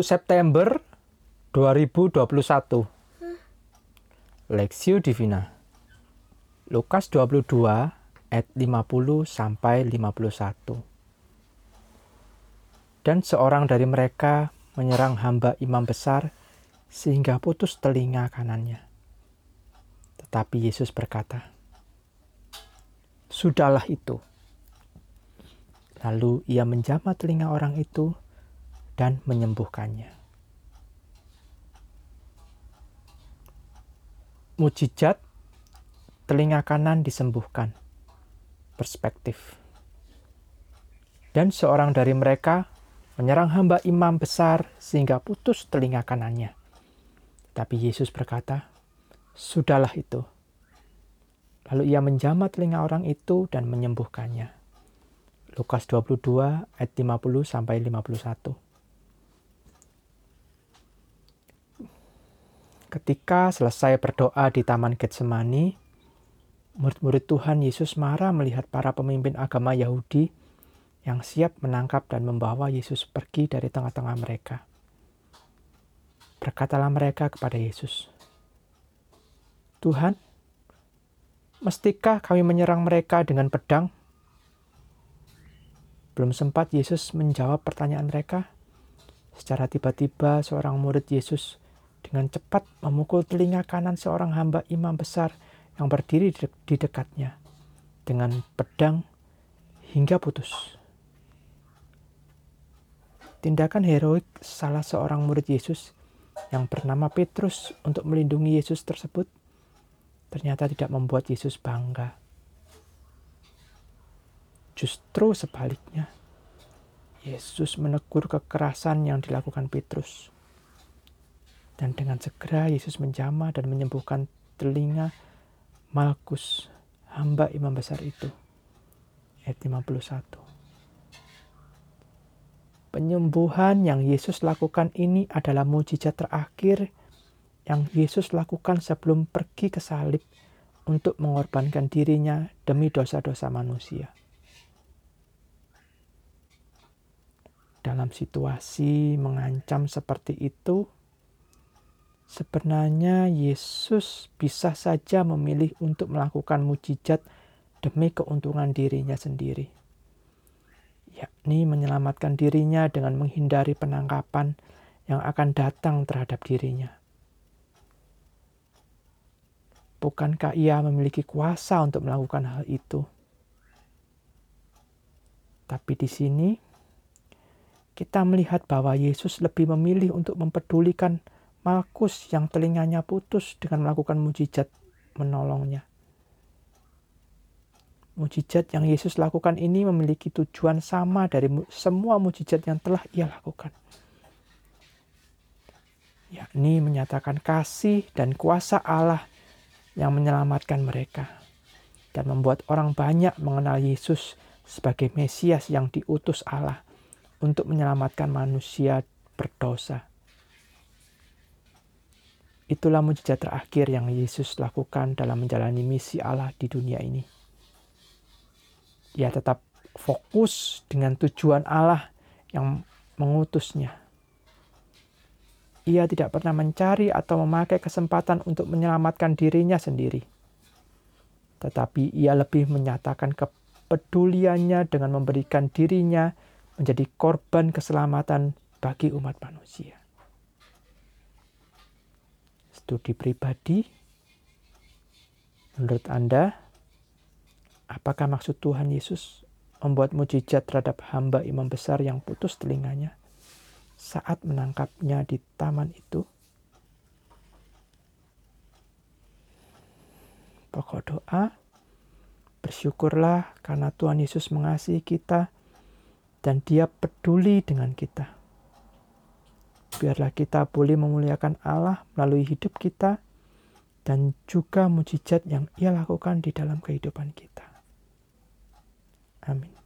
September 2021 Lexio Divina Lukas 22 ayat 50 sampai 51 Dan seorang dari mereka menyerang hamba imam besar sehingga putus telinga kanannya. Tetapi Yesus berkata, Sudahlah itu. Lalu ia menjamah telinga orang itu dan menyembuhkannya. Mujizat telinga kanan disembuhkan. Perspektif. Dan seorang dari mereka menyerang hamba imam besar sehingga putus telinga kanannya. Tapi Yesus berkata, "Sudahlah itu." Lalu ia menjamah telinga orang itu dan menyembuhkannya. Lukas 22 ayat 50 sampai 51. Ketika selesai berdoa di Taman Getsemani, murid-murid Tuhan Yesus marah melihat para pemimpin agama Yahudi yang siap menangkap dan membawa Yesus pergi dari tengah-tengah mereka. Berkatalah mereka kepada Yesus, "Tuhan, mestikah kami menyerang mereka dengan pedang?" Belum sempat Yesus menjawab pertanyaan mereka. Secara tiba-tiba, seorang murid Yesus dengan cepat memukul telinga kanan seorang hamba imam besar yang berdiri di dekatnya dengan pedang hingga putus. Tindakan heroik salah seorang murid Yesus yang bernama Petrus untuk melindungi Yesus tersebut ternyata tidak membuat Yesus bangga. Justru sebaliknya, Yesus menegur kekerasan yang dilakukan Petrus. Dan dengan segera Yesus menjamah dan menyembuhkan telinga Malkus, hamba imam besar itu. Ayat 51. Penyembuhan yang Yesus lakukan ini adalah mujizat terakhir yang Yesus lakukan sebelum pergi ke salib untuk mengorbankan dirinya demi dosa-dosa manusia. Dalam situasi mengancam seperti itu, Sebenarnya Yesus bisa saja memilih untuk melakukan mujizat demi keuntungan dirinya sendiri, yakni menyelamatkan dirinya dengan menghindari penangkapan yang akan datang terhadap dirinya. Bukankah ia memiliki kuasa untuk melakukan hal itu? Tapi di sini kita melihat bahwa Yesus lebih memilih untuk mempedulikan Malkus yang telinganya putus dengan melakukan mujizat menolongnya. Mujizat yang Yesus lakukan ini memiliki tujuan sama dari semua mujizat yang telah ia lakukan. Yakni menyatakan kasih dan kuasa Allah yang menyelamatkan mereka. Dan membuat orang banyak mengenal Yesus sebagai Mesias yang diutus Allah untuk menyelamatkan manusia berdosa. Itulah mujizat terakhir yang Yesus lakukan dalam menjalani misi Allah di dunia ini. Ia tetap fokus dengan tujuan Allah yang mengutusnya. Ia tidak pernah mencari atau memakai kesempatan untuk menyelamatkan dirinya sendiri. Tetapi ia lebih menyatakan kepeduliannya dengan memberikan dirinya menjadi korban keselamatan bagi umat manusia studi pribadi, menurut Anda, apakah maksud Tuhan Yesus membuat mujizat terhadap hamba imam besar yang putus telinganya saat menangkapnya di taman itu? Pokok doa, bersyukurlah karena Tuhan Yesus mengasihi kita dan dia peduli dengan kita. Biarlah kita boleh memuliakan Allah melalui hidup kita dan juga mujizat yang ia lakukan di dalam kehidupan kita. Amin.